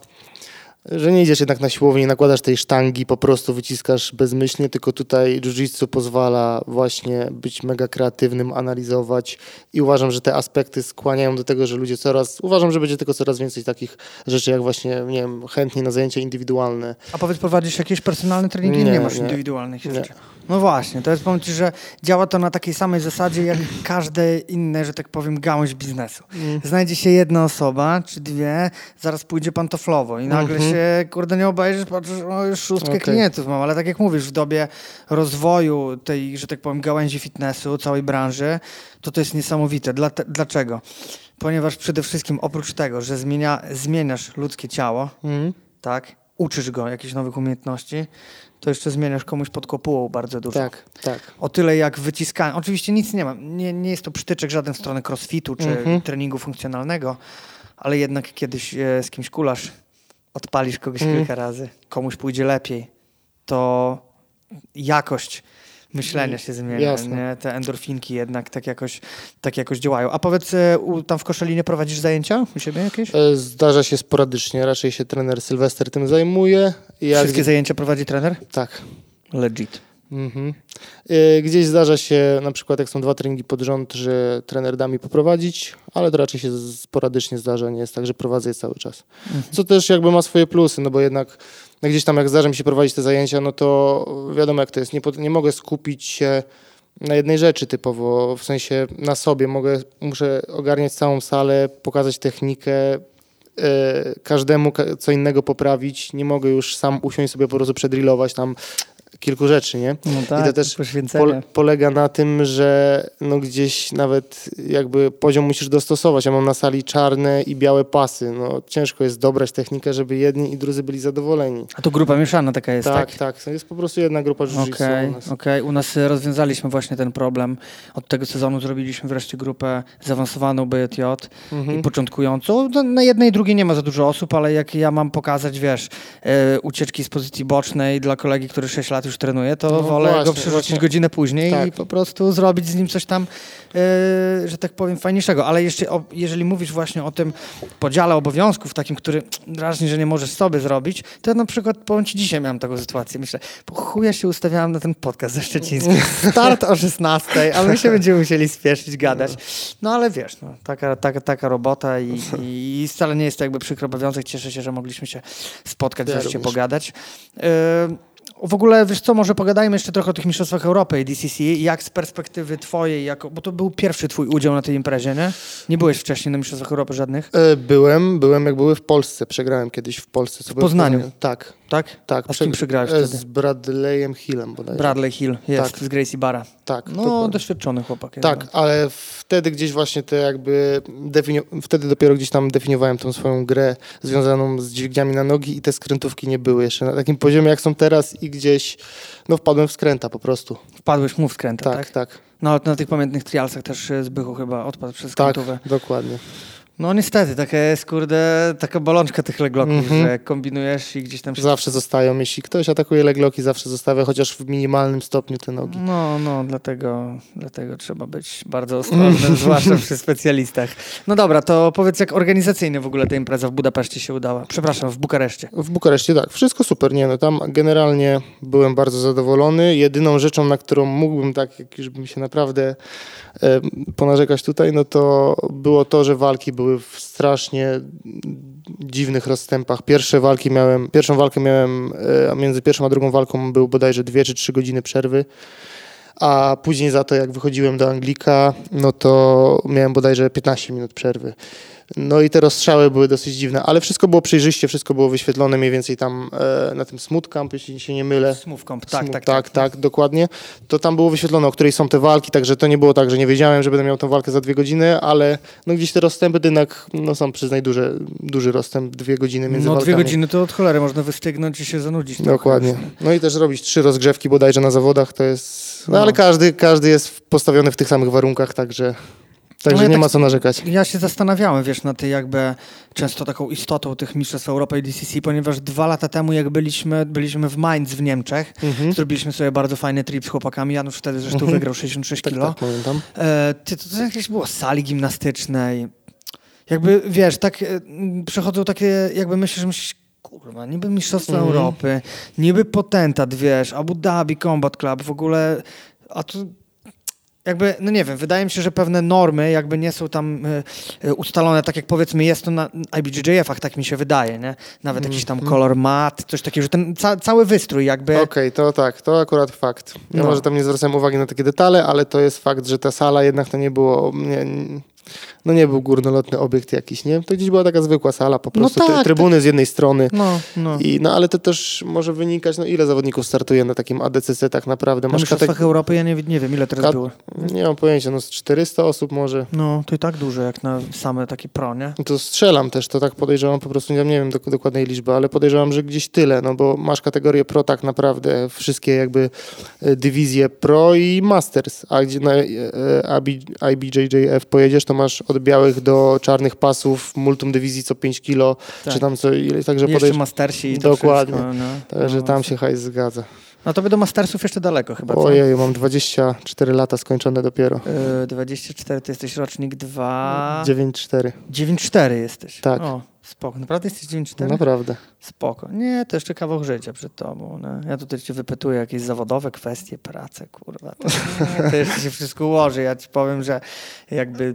że nie idziesz jednak na siłownię, nie nakładasz tej sztangi, po prostu wyciskasz bezmyślnie, tylko tutaj jiu-jitsu pozwala właśnie być mega kreatywnym, analizować i uważam, że te aspekty skłaniają do tego, że ludzie coraz, uważam, że będzie tylko coraz więcej takich rzeczy, jak właśnie, nie wiem, chętnie na zajęcia indywidualne. A powiedz, prowadzisz jakieś personalne treningi? Nie, Nie, masz nie. indywidualnych Nie. No właśnie, to jest powiem ci, że działa to na takiej samej zasadzie jak [CLEARS THROAT] każde inne, że tak powiem, gałąź biznesu. Mm. Znajdzie się jedna osoba, czy dwie, zaraz pójdzie pantoflowo i nagle Mhm. się, kurde, nie obejrzysz, patrzysz, o, już szóstkę Okej. klientów mam, ale tak jak mówisz, w dobie rozwoju tej, że tak powiem, gałęzi fitnessu, całej branży, to to jest niesamowite. Dla, dlaczego? Ponieważ przede wszystkim oprócz tego, że zmienia, zmieniasz ludzkie ciało, Mhm. tak? Uczysz go jakichś nowych umiejętności, to jeszcze zmieniasz komuś pod kopułą bardzo dużo. Tak, tak. O tyle jak wyciskanie. Oczywiście nic nie ma. Nie, nie jest to przytyczek żaden w stronę crossfitu czy Mhm. treningu funkcjonalnego, ale jednak kiedyś e, z kimś kulasz, odpalisz kogoś Mhm. kilka razy, komuś pójdzie lepiej, to jakość myślenia się zmienia. Nie? Te endorfinki jednak tak jakoś, tak jakoś działają. A powiedz, e, tam w Koszalinie prowadzisz zajęcia u siebie jakieś? E, Zdarza się sporadycznie, raczej się trener Sylwester tym zajmuje. Ja Wszystkie gdzie- zajęcia prowadzi trener? Tak. Legit. Mhm. E, Gdzieś zdarza się, na przykład jak są dwa treningi pod rząd, że trener da mi poprowadzić, ale to raczej się sporadycznie zdarza, nie jest tak, że prowadzę je cały czas. Co też jakby ma swoje plusy, no bo jednak no gdzieś tam jak zdarza mi się prowadzić te zajęcia, no to wiadomo jak to jest, nie, nie mogę skupić się na jednej rzeczy typowo, w sensie na sobie, mogę, muszę ogarniać całą salę, pokazać technikę, e, każdemu ka- co innego poprawić, nie mogę już sam usiąść sobie po prostu przedrillować tam kilku rzeczy, nie? No I tak, to też poświęcenie. Pol- polega na tym, że no gdzieś nawet jakby poziom musisz dostosować. Ja mam na sali czarne i białe pasy. No, ciężko jest dobrać technikę, żeby jedni i drudzy byli zadowoleni. A to grupa mieszana taka jest, tak? tak, tak. To jest po prostu jedna grupa jiu-jitsu Okej, u nas. okej. U nas rozwiązaliśmy właśnie ten problem. Od tego sezonu zrobiliśmy wreszcie grupę zaawansowaną BJJ Mhm. i początkującą. No, Na jednej i drugiej nie ma za dużo osób, ale jak ja mam pokazać, wiesz, e, ucieczki z pozycji bocznej dla kolegi, który 6 lat już trenuje, to No wolę właśnie, go przerzucić właśnie. godzinę później Tak. i po prostu zrobić z nim coś tam, e, że tak powiem, fajniejszego. Ale jeszcze, o, jeżeli mówisz właśnie o tym podziale obowiązków, takim, który drażni, że nie możesz sobie zrobić, to ja na przykład, powiem ci, dzisiaj miałem taką sytuację. Myślę, po chuja się ustawiałem na ten podcast ze Szczecińskim. Start o 16, a my się będziemy musieli spieszyć, gadać. No ale wiesz, no, taka, taka, taka robota i, i wcale nie jest to jakby przykry obowiązek. Cieszę się, że mogliśmy się spotkać, Ja wreszcie pogadać. Yy, w ogóle, wiesz co, może pogadajmy jeszcze trochę o tych Mistrzostwach Europy i DCC. Jak z perspektywy twojej, jako, bo to był pierwszy twój udział na tej imprezie, nie? Nie byłeś wcześniej na Mistrzostwach Europy żadnych, E, Byłem, byłem jak były w Polsce. Przegrałem kiedyś w Polsce. Co było Poznaniu? Tak, tak? tak. A z kim przegrałeś e, wtedy? Z Bradleyem Hillem bodajże. Bradley Hill jest, Tak. z Gracie Barra. Tak, No, dokładnie. doświadczony chłopak. Tak, ale wtedy gdzieś właśnie te jakby wtedy dopiero gdzieś tam definiowałem tą swoją grę związaną z dźwigniami na nogi i te skrętówki nie były jeszcze na takim poziomie jak są teraz i gdzieś no wpadłem w skręta po prostu. Wpadłeś mu w skręta, tak? Tak, tak. No, na tych pamiętnych trialsach też e, Zbychu chyba odpadł przez Tak, skrętówę. dokładnie. No niestety, taka jest, kurde, taka bolączka tych legloków, Mhm. że kombinujesz i gdzieś tam się... Zawsze zostają, jeśli ktoś atakuje legloki, zawsze zostawia chociaż w minimalnym stopniu te nogi. No, no, dlatego, dlatego trzeba być bardzo ostrożnym, [LAUGHS] zwłaszcza przy specjalistach. No dobra, to powiedz, jak organizacyjnie w ogóle ta impreza w Budapeszcie się udała? Przepraszam, w Bukareszcie. W Bukareszcie tak, wszystko super, nie no, tam generalnie byłem bardzo zadowolony. Jedyną rzeczą, na którą mógłbym tak, jak już bym się naprawdę e, ponarzekać tutaj, no to było to, że walki były w strasznie dziwnych rozstępach. Pierwsze walki miałem, pierwszą walkę miałem, e, a między pierwszą a drugą walką był bodajże dwie czy trzy godziny przerwy. A później za to, jak wychodziłem do Anglika, no to miałem bodajże 15 minut przerwy. No i te rozstrzały były dosyć dziwne, ale wszystko było przejrzyście, wszystko było wyświetlone mniej więcej tam e, na tym Smooth Camp, jeśli się nie mylę. Smooth Camp, tak, tak, tak, tak, dokładnie. To tam było wyświetlone, o której są te walki, także to nie było tak, że nie wiedziałem, że będę miał tą walkę za dwie godziny, ale no gdzieś te rozstępy jednak, no są przyznaj duży, duży rozstęp, dwie godziny między No walkami. dwie godziny to od cholery, można wystygnąć i się zanudzić. Dokładnie. No i też robić trzy rozgrzewki bodajże na zawodach, to jest... No, No. ale każdy, każdy jest postawiony w tych samych warunkach, także, także No ja nie tak- ma co narzekać. Ja się zastanawiałem, wiesz, na tej jakby często taką istotą tych mistrzostw Europy i DCC, ponieważ dwa lata temu, jak byliśmy, byliśmy w Mainz w Niemczech, Mhm. zrobiliśmy sobie bardzo fajny trip z chłopakami. Janusz wtedy zresztą Mhm. wygrał 66 Tak, kilo. tak, pamiętam. E, to, to jakieś było sali gimnastycznej. Jakby, wiesz, tak e, przechodzą takie, jakby myślisz, że myślisz, kurwa, niby Mistrzostwa Mhm. Europy, niby potentat, wiesz, Abu Dhabi Combat Club, w ogóle, a tu jakby, no nie wiem, wydaje mi się, że pewne normy jakby nie są tam e, ustalone, tak jak powiedzmy jest to na IBJJF-ach, tak mi się wydaje, nie? Nawet jakiś tam kolor mat, coś takiego, że ten ca cały wystrój jakby... Okej, to tak, to akurat fakt. Ja No. może tam nie zwracałem uwagi na takie detale, ale to jest fakt, że ta sala jednak to nie było, nie, no nie był górnolotny obiekt jakiś, nie? To gdzieś była taka zwykła sala, po No prostu tak, te, trybuny z jednej strony. No, no. I, no ale to też może wynikać, no ile zawodników startuje na takim ADCC tak naprawdę. Na Masz Mistrzostwach kategorię, Europy ja nie, nie wiem, ile teraz Kat- było. nie mam pojęcia, no z 400 osób może. No, to i tak dużo, jak na same takie pro, nie? No To strzelam też, to tak podejrzewam, po prostu nie, nie wiem dok- dokładnej liczby, ale podejrzewam, że gdzieś tyle, no bo masz kategorię pro tak naprawdę, wszystkie jakby e, dywizje pro i masters, a gdzie na e, e, IBJJF pojedziesz, to masz od białych do czarnych pasów, multum dywizji co 5 kilo, Tak. czy tam co także Jeszcze podejrzewam, Mastersi i to Dokładnie. wszystko, no. także no, tam się hajs zgadza. No to by do Mastersów jeszcze daleko chyba, co? Ojej, mam 24 lata skończone dopiero. Yy, 24 to jesteś rocznik 2... 9-4, 9-4 jesteś. Tak. O, spoko. Naprawdę jesteś 9-4? naprawdę. Spoko. Nie, to jeszcze kawał życia przed tobą. No. Ja tutaj cię wypytuję jakieś zawodowe kwestie, pracę, kurwa. To, nie, to jeszcze się wszystko ułoży. Ja ci powiem, że jakby...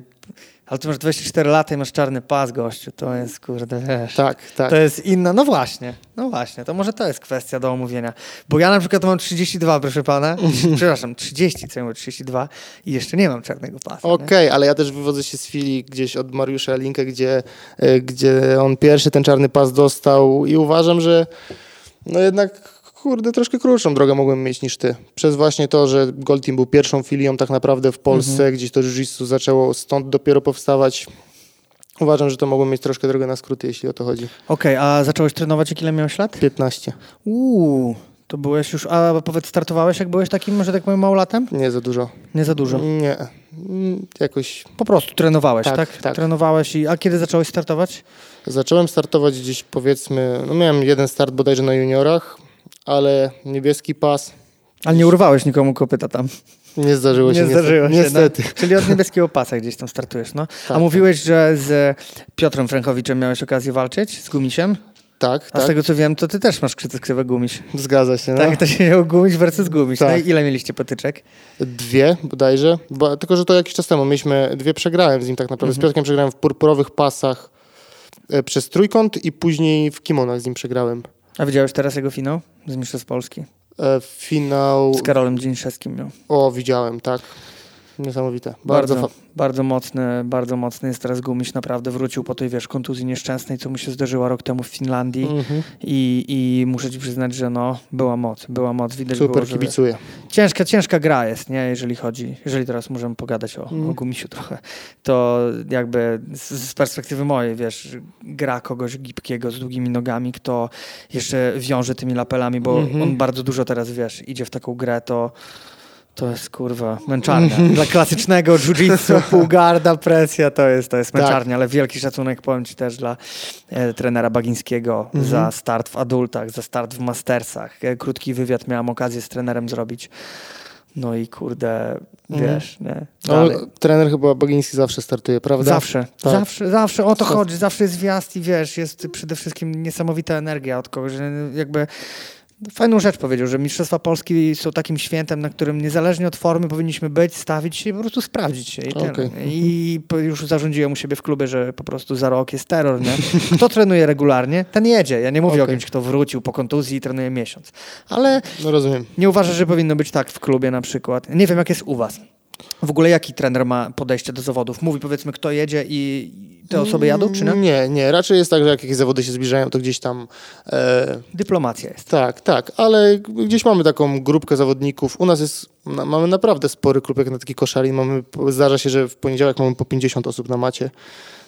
Ale ty masz 24 lata i masz czarny pas, gościu. To jest, kurde, wiesz... Tak, tak. To jest inna, no właśnie, no właśnie, to może to jest kwestia do omówienia. Bo ja na przykład mam 32, proszę pana, [LAUGHS] przepraszam, 30, co ja mówię, 32 i jeszcze nie mam czarnego pasa. Okej, ale ja też wywodzę się z chwili gdzieś od Mariusza Linkę, gdzie, e, gdzie on pierwszy ten czarny pas dostał i uważam, że no jednak kurde, troszkę krótszą drogę mogłem mieć niż ty. Przez właśnie to, że Gold Team był pierwszą filią tak naprawdę w Polsce, Mhm. gdzieś to jiu-jitsu zaczęło stąd dopiero powstawać. Uważam, że to mogłem mieć troszkę drogę na skróty, jeśli o to chodzi. Okej, a zacząłeś trenować jak ile miałeś lat? 15. Uuu, to byłeś już, a powiedz, startowałeś jak byłeś takim, że tak powiem, małolatem? Nie za dużo. Nie za dużo. Nie. Mm, Jakoś Po prostu trenowałeś, tak? Tak, tak. Trenowałeś i, a kiedy zacząłeś startować? Zacząłem startować gdzieś powiedzmy, no miałem jeden start bodajże na juniorach, ale niebieski pas Ale nie urwałeś nikomu kopyta tam. nie zdarzyło się. Nie zdarzyło się. Niestety. No. [LAUGHS] Czyli od niebieskiego pasa gdzieś tam startujesz, no. A Tak, mówiłeś, że z Piotrem Frankowiczem miałeś okazję walczyć, z Gumisiem? Tak, A z tak, tego co wiem, to ty też masz krzy- ksywę Gumiś. zgadza się. No. Tak, to się miało Gumiś versus Gumiś. No Tak. i ile mieliście potyczek? Dwie bodajże, bo, tylko że to jakiś czas temu. Mieliśmy, dwie przegrałem z nim tak naprawdę. Z Mhm. Piotrkiem przegrałem w purpurowych pasach e, przez trójkąt i później w kimonach z nim przegrałem. A widziałeś teraz jego finał z Mistrzostw Polski? E, finał, Z Karolem Dzińszewskim miał. o widziałem, tak. Niesamowite. Bardzo, Bardzo, bardzo mocny, bardzo mocny jest teraz Gumiś. Naprawdę wrócił po tej, wiesz, kontuzji nieszczęsnej, co mu się zdarzyła rok temu w Finlandii. mhm. I, I muszę ci przyznać, że no, była moc, była moc. Widać Super było, że kibicuję. ciężka, ciężka gra jest, nie? Jeżeli chodzi, jeżeli teraz możemy pogadać o, Mm. o Gumisiu trochę, to jakby z, z perspektywy mojej, wiesz, gra kogoś gibkiego z długimi nogami, kto jeszcze wiąże tymi lapelami, bo Mhm. on bardzo dużo teraz, wiesz, idzie w taką grę, to to jest kurwa męczarnia. Dla klasycznego jiu-jitsu, [LAUGHS] półgarda, presja to jest, to jest Tak. męczarnia, ale wielki szacunek powiem ci też dla e, trenera Bagińskiego Mhm. za start w adultach, za start w mastersach. E, krótki wywiad miałem okazję z trenerem zrobić. No i kurde, Mhm. wiesz, nie? No, trener chyba Bagiński zawsze startuje, prawda? Zawsze, Tak. zawsze, zawsze o to Tak. chodzi, zawsze jest wjazd i wiesz, jest przede wszystkim niesamowita energia od kogoś, że jakby fajną rzecz powiedział, że Mistrzostwa Polski są takim świętem, na którym niezależnie od formy powinniśmy być, stawić się i po prostu sprawdzić się i. Okej. I już zarządziłem u siebie w klubie, że po prostu za rok jest terror, nie? Kto trenuje regularnie, ten jedzie. Ja nie mówię o Okej. kimś, kto wrócił po kontuzji i trenuje miesiąc. Ale No nie uważasz, że powinno być tak w klubie na przykład? Nie wiem, jak jest u was. W ogóle jaki trener ma podejście do zawodów? Mówi powiedzmy, kto jedzie i te osoby jadą, czy nie? Nie, nie. Raczej jest tak, że jak jakieś zawody się zbliżają, to gdzieś tam... E, Dyplomacja jest. tak, tak, ale gdzieś mamy taką grupkę zawodników. U nas jest, na, mamy naprawdę spory klub jak na taki koszalin. Mamy, zdarza się, że w poniedziałek mamy po 50 osób na macie.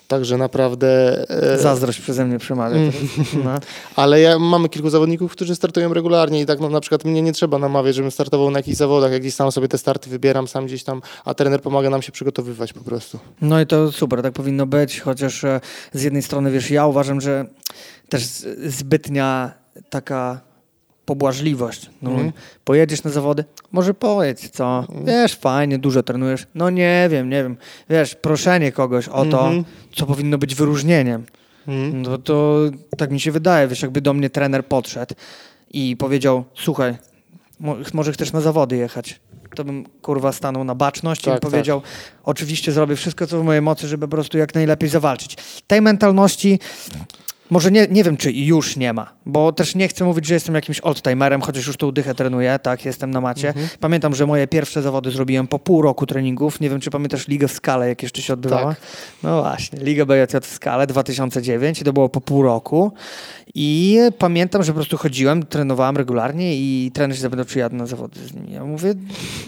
Także naprawdę... E, Zazdrość przeze mnie przemawia. teraz. No. [LAUGHS] Ale ja, mamy kilku zawodników, którzy startują regularnie i tak no, na przykład mnie nie trzeba namawiać, żebym startował na jakichś zawodach. Jak gdzieś sam sobie te starty wybieram, sam gdzieś tam, a trener pomaga nam się przygotowywać po prostu. No i to super, tak powinno być, chociaż e, z jednej strony, wiesz, ja uważam, że też zbytnia taka pobłażliwość. No, Mhm. Pojedziesz na zawody? Może pojedź, co? Wiesz, fajnie, dużo trenujesz. No nie wiem, nie wiem. Wiesz, proszenie kogoś o to, Mhm. co powinno być wyróżnieniem. Mhm. No to tak mi się wydaje, wiesz, jakby do mnie trener podszedł i powiedział, słuchaj, mo- może chcesz na zawody jechać. To bym kurwa stanął na baczność i Tak, powiedział, oczywiście zrobię wszystko, co w mojej mocy, żeby po prostu jak najlepiej zawalczyć. Tej mentalności może nie, nie wiem, czy już nie ma, bo też nie chcę mówić, że jestem jakimś oldtimerem, chociaż już tą dychę trenuję, tak, jestem na macie. Mhm. Pamiętam, że moje pierwsze zawody zrobiłem po pół roku treningów. Nie wiem, czy pamiętasz Ligę w Skale, jak jeszcze się odbywała? Tak. No właśnie, Liga BJJ w Skale 2009 i to było po pół roku. I pamiętam, że po prostu chodziłem, trenowałem regularnie i trener się zapytał, czy jadę na zawody z nimi. Ja mówię,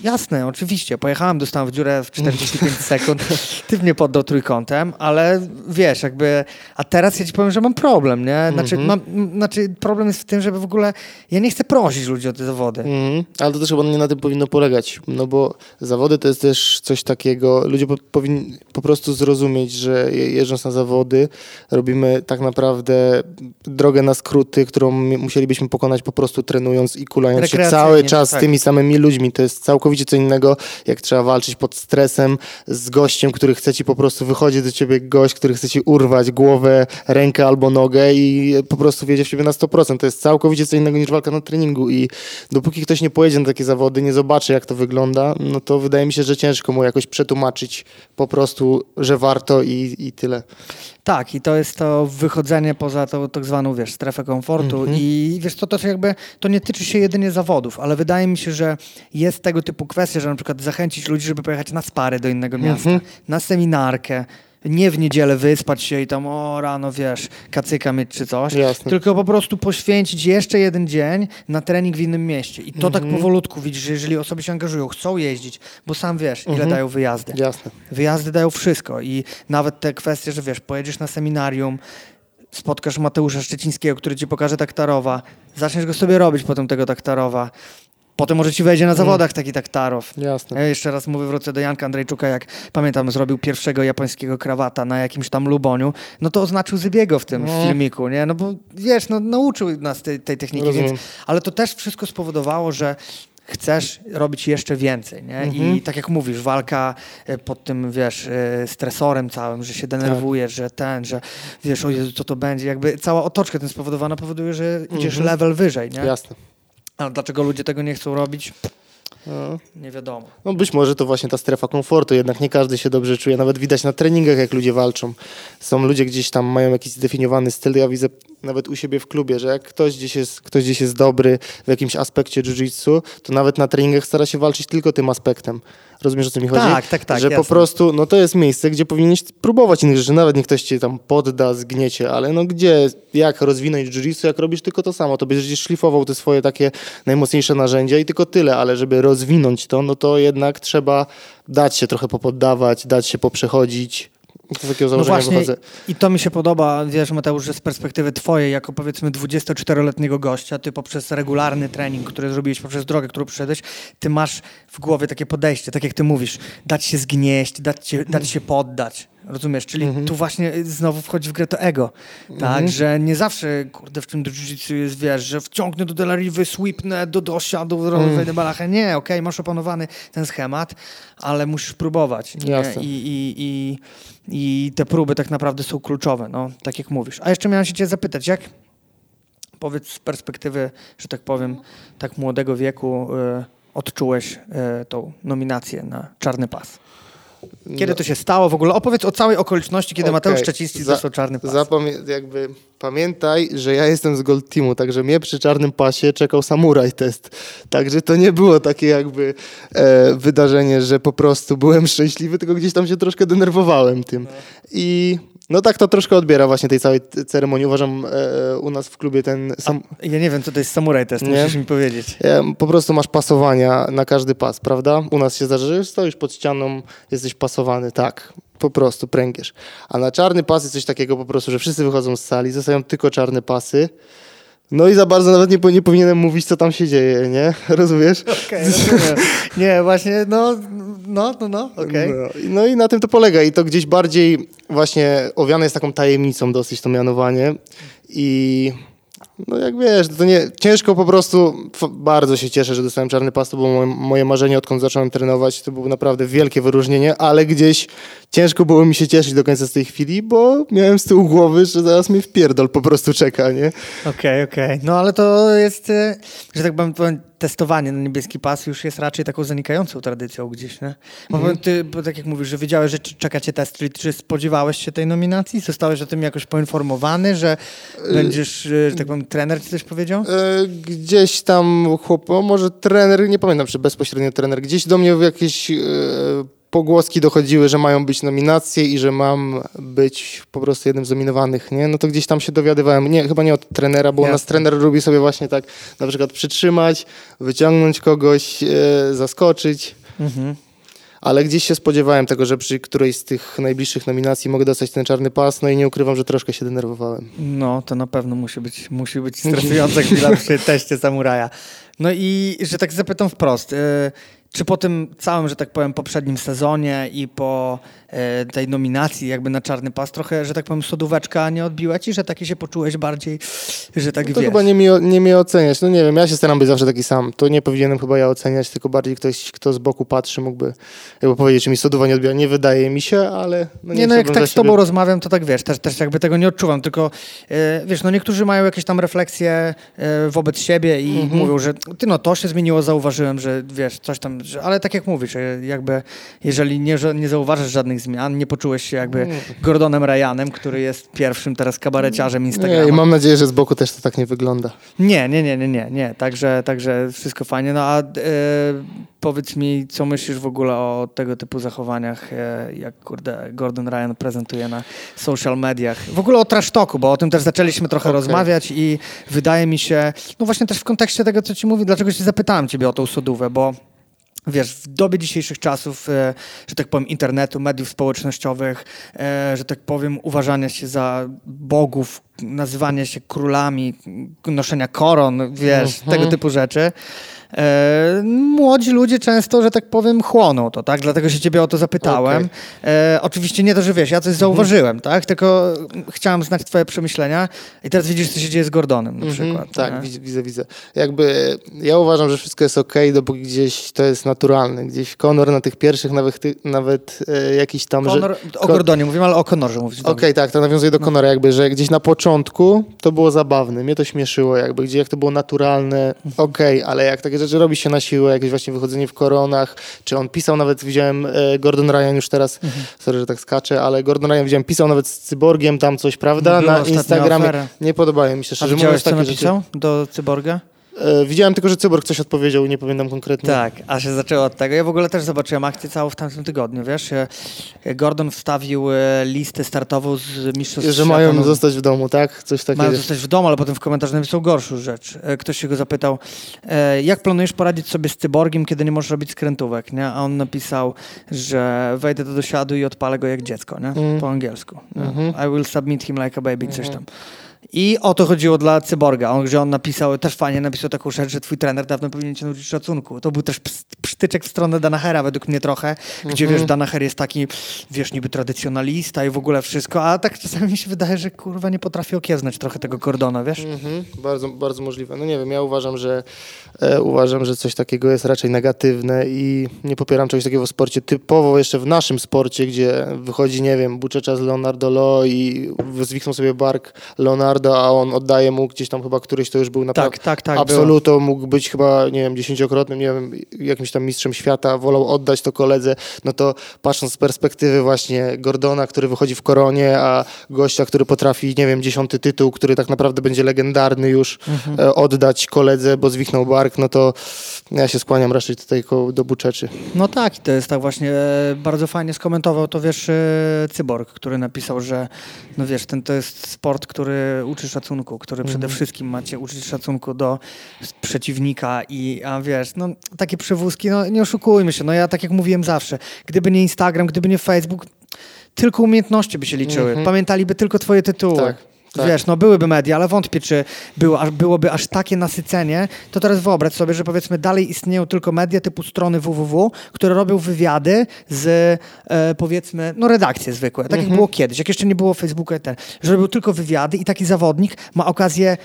jasne, oczywiście. Pojechałem, dostałem w dziurę w 45 sekund. [LAUGHS] Ty mnie poddał trójkątem, ale wiesz, jakby... A teraz ja ci powiem, że mam problem, nie? Znaczy, Mhm. mam, m, znaczy problem jest w tym, żeby w ogóle... Ja nie chcę prosić ludzi o te zawody. Mhm. Ale to też chyba nie na tym powinno polegać, no bo zawody to jest też coś takiego, ludzie po, powinni po prostu zrozumieć, że je- jeżdżąc na zawody robimy tak naprawdę drogę na skróty, którą musielibyśmy pokonać po prostu trenując i kulając się cały czas tak. z tymi samymi ludźmi. To jest całkowicie co innego, jak trzeba walczyć pod stresem z gościem, który chce ci po prostu, wychodzi do ciebie gość, który chce ci urwać głowę, rękę albo nogę i po prostu wiedzie w ciebie na 100%. To jest całkowicie co innego niż walka na treningu i dopóki ktoś nie pojedzie na takie zawody, nie zobaczy jak to wygląda, no to wydaje mi się, że ciężko mu jakoś przetłumaczyć po prostu, że warto i, i tyle. Tak, i to jest to wychodzenie poza tą tak zwaną, wiesz, strefę komfortu Mhm. i wiesz, to też jakby, to nie tyczy się jedynie zawodów, ale wydaje mi się, że jest tego typu kwestia, że na przykład zachęcić ludzi, żeby pojechać na spary do innego miasta, Mhm. na seminarkę, nie w niedzielę wyspać się i tam o rano, wiesz, kacyka mieć czy coś, Jasne. tylko po prostu poświęcić jeszcze jeden dzień na trening w innym mieście. I to tak Mhm. powolutku widzisz, że jeżeli osoby się angażują, chcą jeździć, bo sam wiesz, ile Mhm. dają wyjazdy. Jasne. Wyjazdy dają wszystko i nawet te kwestie, że wiesz, pojedziesz na seminarium, spotkasz Mateusza Szczecińskiego, który ci pokaże taktarowa, zaczniesz go sobie robić potem tego taktarowa, potem może ci wejdzie na zawodach taki taktarow. Jasne. Ja jeszcze raz mówię, wrócę do Janka Andrejczuka, jak pamiętam, zrobił pierwszego japońskiego krawata na jakimś tam Luboniu, no to oznaczył Zybiego w tym No. filmiku, nie? No bo wiesz, no nauczył nas tej, tej techniki, Rozumiem. więc, ale to też wszystko spowodowało, że chcesz robić jeszcze więcej, nie? Mhm. I tak jak mówisz, walka e, pod tym, wiesz, e, stresorem całym, że się denerwujesz, że ten, że wiesz, o Jezu, co to będzie, jakby cała otoczka tym spowodowana powoduje, że idziesz Mhm. level wyżej, nie? Jasne. Ale dlaczego ludzie tego nie chcą robić? No. Nie wiadomo. No być może to właśnie ta strefa komfortu, jednak nie każdy się dobrze czuje, nawet widać na treningach, jak ludzie walczą. Są ludzie gdzieś tam mają jakiś zdefiniowany styl, ja widzę nawet u siebie w klubie, że jak ktoś gdzieś jest, ktoś gdzieś jest dobry w jakimś aspekcie jiu-jitsu, to nawet na treningach stara się walczyć tylko tym aspektem. Rozumiesz, o co mi chodzi? Tak, tak, tak, Że po jasne. prostu, no to jest miejsce, gdzie powinieneś próbować innych rzeczy, nawet niech ktoś cię tam podda, zgniecie, ale no gdzie, jak rozwinąć jiu-jitsu, jak robisz tylko to samo, to będziesz szlifował te swoje takie najmocniejsze narzędzia i tylko tyle, ale żeby rozwinąć to, no to jednak trzeba dać się trochę popoddawać, dać się poprzechodzić. To takiego No założenia właśnie wychodzę. i to mi się podoba, wiesz Mateusz, że z perspektywy twojej, jako powiedzmy 24-letniego gościa, ty poprzez regularny trening, który zrobiłeś, poprzez drogę, którą przeszedłeś, ty masz w głowie takie podejście, tak jak ty mówisz, dać się zgnieść, dać, się, dać się poddać. Rozumiesz? Czyli Mhm. tu właśnie znowu wchodzi w grę to ego. Tak, że nie zawsze, kurde, w tym jiu-jitsu jest, wiesz, że wciągnę do delariwy, sweepnę do dosia, do Mm. wejdę balachę. Nie, okej, masz opanowany ten schemat, ale musisz próbować. Jasne. I, i, i, I te próby tak naprawdę są kluczowe, no, tak jak mówisz. A jeszcze miałem się cię zapytać, jak powiedz z perspektywy, że tak powiem, tak młodego wieku y, odczułeś y, tą nominację na Czarny Pas? Kiedy to się stało w ogóle? Opowiedz o całej okoliczności, kiedy Okej. Mateusz Szczeciński Za- dostał czarny pas. Zapamię- jakby pamiętaj, że ja jestem z Gold Teamu, także mnie przy czarnym pasie czekał samuraj test. Także to nie było takie jakby e, wydarzenie, że po prostu byłem szczęśliwy, tylko gdzieś tam się troszkę denerwowałem tym. I no tak to troszkę odbiera właśnie tej całej ceremonii. Uważam e, u nas w klubie ten sam... Ja nie wiem, co to jest samuraj test, Nie? musisz mi powiedzieć. E, Po prostu masz pasowania na każdy pas, prawda? U nas się zdarza, że stoisz pod ścianą, jesteś pasowany, tak. Po prostu pręgierz. A na czarny pas jest coś takiego po prostu, że wszyscy wychodzą z sali, zostają tylko czarne pasy. No i za bardzo nawet nie, nie powinienem mówić, co tam się dzieje, nie? [LAUGHS] Rozumiesz? Okej. Nie, właśnie, no, no, no, no, okej. No, i- no i na tym to polega. I to gdzieś bardziej właśnie owiane jest taką tajemnicą dosyć to mianowanie. I no jak wiesz, to nie, ciężko po prostu, bardzo się cieszę, że dostałem czarny pas, to było moje, marzenie, odkąd zacząłem trenować, to było naprawdę wielkie wyróżnienie, ale gdzieś ciężko było mi się cieszyć do końca z tej chwili, bo miałem z tyłu głowy, że zaraz mnie wpierdol po prostu czeka, nie? Okej, okej. No ale to jest, e, że tak powiem, testowanie na niebieski pas już jest raczej taką zanikającą tradycją gdzieś, nie? Bo Mhm. ty, bo tak jak mówisz, że wiedziałeś, że czeka cię test, czyli czy spodziewałeś się tej nominacji? Zostałeś o tym jakoś poinformowany, że będziesz, e, że tak powiem, trener ci coś powiedział? E, Gdzieś tam chłop, o, może trener, nie pamiętam czy bezpośrednio trener, gdzieś do mnie jakieś e, pogłoski dochodziły, że mają być nominacje i że mam być po prostu jednym z nominowanych, nie? No to gdzieś tam się dowiadywałem, nie, chyba nie od trenera, bo u nas Jasne. trener lubi sobie właśnie tak na przykład przytrzymać, wyciągnąć kogoś, e, zaskoczyć. Mhm. Ale gdzieś się spodziewałem tego, że przy którejś z tych najbliższych nominacji mogę dostać ten czarny pas, no i nie ukrywam, że troszkę się denerwowałem. No, to na pewno musi być, musi być [LAUGHS] stresująca chwila przy teście samuraja. No i że tak zapytam wprost, e, czy po tym całym, że tak powiem, poprzednim sezonie i po tej nominacji jakby na czarny pas trochę, że tak powiem, sodóweczka nie odbiła ci, że taki się poczułeś bardziej, że tak No to wiesz. chyba nie mi, nie mi oceniać. No nie wiem, ja się staram być zawsze taki sam. To nie powinienem chyba ja oceniać, tylko bardziej ktoś, kto z boku patrzy, mógłby jakby powiedzieć, czy mi sodowa nie odbiera. Nie wydaje mi się, ale no nie, Nie, no jak tak z tobą siebie- rozmawiam, to tak wiesz, też, też jakby tego nie odczuwam, tylko e, wiesz, no niektórzy mają jakieś tam refleksje e, wobec siebie i Mhm. mówią, że ty no to się zmieniło, zauważyłem, że wiesz, coś tam, że, ale tak jak mówisz, e, jakby jeżeli nie, nie zauważasz żadnych zmian, nie poczułeś się jakby Gordonem Ryanem, który jest pierwszym teraz kabareciarzem Nie, Instagrama. i mam nadzieję, że z boku też to tak nie wygląda. Nie, nie, nie, nie, nie, nie. Także, także wszystko fajnie. No a e, powiedz mi, co myślisz w ogóle o tego typu zachowaniach, e, jak kurde Gordon Ryan prezentuje na social mediach. W ogóle o trash talku, bo o tym też zaczęliśmy trochę Okej. rozmawiać i wydaje mi się, no właśnie też w kontekście tego, co ci mówi, dlaczego się zapytałem ciebie o tą sodówę, bo Wiesz, w dobie dzisiejszych czasów, e, że tak powiem, internetu, mediów społecznościowych, e, że tak powiem, uważania się za bogów, nazywania się królami, noszenia koron, wiesz, Mhm. tego typu rzeczy. E, młodzi ludzie często, że tak powiem, chłoną to, tak? Dlatego się ciebie o to zapytałem. E, oczywiście nie to, że wiesz, ja coś zauważyłem, tak? Tylko chciałem znać twoje przemyślenia i teraz widzisz, co się dzieje z Gordonem na Mhm, przykład. tak, nie? widzę, widzę. Jakby ja uważam, że wszystko jest ok, dopóki gdzieś to jest naturalne. Gdzieś Conor na tych pierwszych nawet, ty, nawet e, jakiś tam... że- Conor, o Gordonie mówimy, ale o Conorze mówisz. Okej, dobrze. tak, to nawiązuje do Conora jakby, że gdzieś na początku to było zabawne, mnie to śmieszyło jakby, gdzie jak to było naturalne, okej, ale jak takie rzeczy robi się na siłę, jakieś właśnie wychodzenie w koronach, czy on pisał nawet, widziałem e, Gordon Ryan już teraz, sorry, że tak skaczę, ale Gordon Ryan widziałem, pisał nawet z Cyborgiem tam coś, prawda, na Instagramie, afera. nie podobają mi się, A szczerze widziałeś, mówiąc, co takie rzeczy. napisał do Cyborga? E, widziałem tylko, że Cyborg coś odpowiedział, nie pamiętam konkretnie. Tak, a się zaczęło od tego. Ja w ogóle też zobaczyłem akcję całą w tamtym tygodniu, wiesz? e, Gordon wstawił e, listę startową z Mistrzostw Że mają no, zostać w domu, tak? Coś takiego. mają zostać w domu, ale potem w komentarzu napisał gorszą rzecz. Ktoś się go zapytał, jak planujesz poradzić sobie z Cyborgiem, kiedy nie możesz robić skrętówek, nie? A on napisał, że wejdę do dosiadu i odpalę go jak dziecko, nie? Mm. Po angielsku. nie? Mhm. I will submit him like a baby, coś tam. I o to chodziło dla Cyborga. On, że on napisał, też fajnie napisał taką rzecz, że twój trener dawno powinien cię nauczyć szacunku. To był też ps- psztyczek w stronę Danachera według mnie trochę, gdzie Mhm. wiesz, Danaher jest taki, wiesz, niby tradycjonalista i w ogóle wszystko, a tak czasami mi się wydaje, że kurwa nie potrafi okieznać trochę tego Gordona, wiesz? Mhm, bardzo, bardzo możliwe. No nie wiem, ja uważam, że e, uważam, że coś takiego jest raczej negatywne i nie popieram czegoś takiego w sporcie. Typowo jeszcze w naszym sporcie, gdzie wychodzi, nie wiem, Buczecza z Leonardo Lo i zwichnął sobie bark Leonardo Leonardo, a on oddaje mu gdzieś tam chyba któryś to już był naprawdę Tak, tak, tak. absoluto, mógł być chyba, nie wiem, dziesięciokrotnym, nie wiem, jakimś tam mistrzem świata, wolał oddać to koledze, no to patrząc z perspektywy właśnie Gordona, który wychodzi w koronie, a gościa, który potrafi, nie wiem, dziesiąty tytuł, który tak naprawdę będzie legendarny już, Mhm. e, oddać koledze, bo zwichnął bark, no to ja się skłaniam raczej tutaj do buczeczy. No tak, to jest tak właśnie e, bardzo fajnie skomentował to wiesz e, Cyborg, który napisał, że no wiesz, ten to jest sport, który uczy szacunku, który przede wszystkim macie uczyć szacunku do przeciwnika i a wiesz, no takie przewózki, no nie oszukujmy się, no ja tak jak mówiłem zawsze, gdyby nie Instagram, gdyby nie Facebook, tylko umiejętności by się liczyły, pamiętaliby tylko twoje tytuły. Tak, tak. Wiesz, no byłyby media, ale wątpię, czy było, aż, byłoby aż takie nasycenie. To teraz wyobraź sobie, że powiedzmy dalej istnieją tylko media typu strony www, które robią wywiady z e, powiedzmy, no redakcje zwykłe, tak jak było kiedyś, jak jeszcze nie było Facebooka ten, że robią tylko wywiady i taki zawodnik ma okazję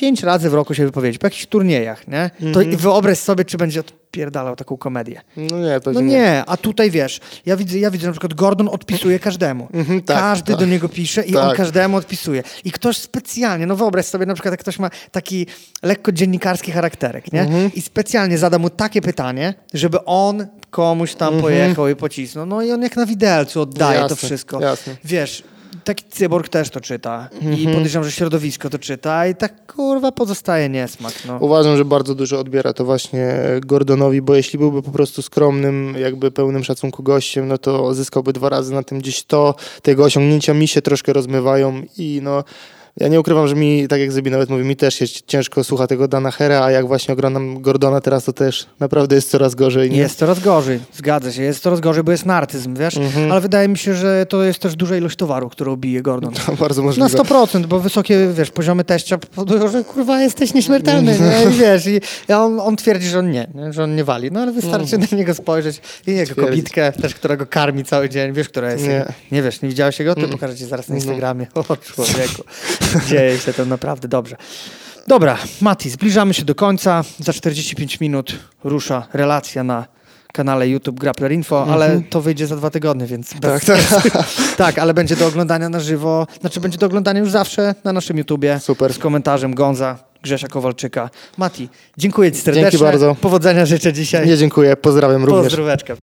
pięć razy w roku się wypowiedzieć, po jakichś turniejach, nie? To i wyobraź sobie, czy będzie odpierdalał taką komedię. No nie, pewnie No nie, a tutaj wiesz, ja widzę, ja widzę na przykład Gordon odpisuje każdemu. tak, Każdy tak. do niego pisze i on Tak. każdemu odpisuje. I ktoś specjalnie, no wyobraź sobie na przykład, jak ktoś ma taki lekko dziennikarski charakterek, nie? Mhm. I specjalnie zada mu takie pytanie, żeby on komuś tam pojechał i pocisnął. No i on jak na widelcu oddaje to Mhm. Jasne, wszystko. jasne. Wiesz, taki cyborg też to czyta i Mhm. podejrzewam, że środowisko to czyta i tak kurwa pozostaje niesmak. No. Uważam, że bardzo dużo odbiera to właśnie Gordonowi, bo jeśli byłby po prostu skromnym, jakby pełnym szacunku gościem, no to zyskałby dwa razy na tym gdzieś to. Tego osiągnięcia mi się troszkę rozmywają i no... Ja nie ukrywam, że mi, tak jak Zybi nawet mówi, mi też się ciężko słucha tego Dana Hera, a jak właśnie oglądam Gordona teraz, to też naprawdę jest coraz gorzej. Nie? Jest coraz gorzej, zgadza się, jest coraz gorzej, bo jest narcyzm, wiesz? Mhm. Ale wydaje mi się, że to jest też duża ilość towaru, którą bije Gordon. [LAUGHS] Bardzo Na możliwe. 100%, bo wysokie, wiesz, poziomy teścia powodują, że kurwa jesteś nieśmiertelny, nie? I [LAUGHS] wiesz, i on, on twierdzi, że on nie, nie, że on nie wali. No ale wystarczy na niego spojrzeć i jego Twierdzi. kobitkę, też którego karmi cały dzień, wiesz, która jest. Nie. nie wiesz, nie widziałeś jego? To pokażę ci zaraz na Instagramie. [LAUGHS] O człowieku, [LAUGHS] dzieje się to naprawdę dobrze. Dobra, Mati, zbliżamy się do końca. Za 45 minut rusza relacja na kanale YouTube Grappler Info, ale to wyjdzie za dwa tygodnie, więc Tak, tak. [LAUGHS] tak, ale będzie do oglądania na żywo. Znaczy będzie do oglądania już zawsze na naszym YouTubie. Super. Z komentarzem Gonza, Grzesia Kowalczyka. Mati, dziękuję Ci serdecznie. Dzięki bardzo. Powodzenia życzę dzisiaj. Nie dziękuję, pozdrawiam również. Pozdróweczka.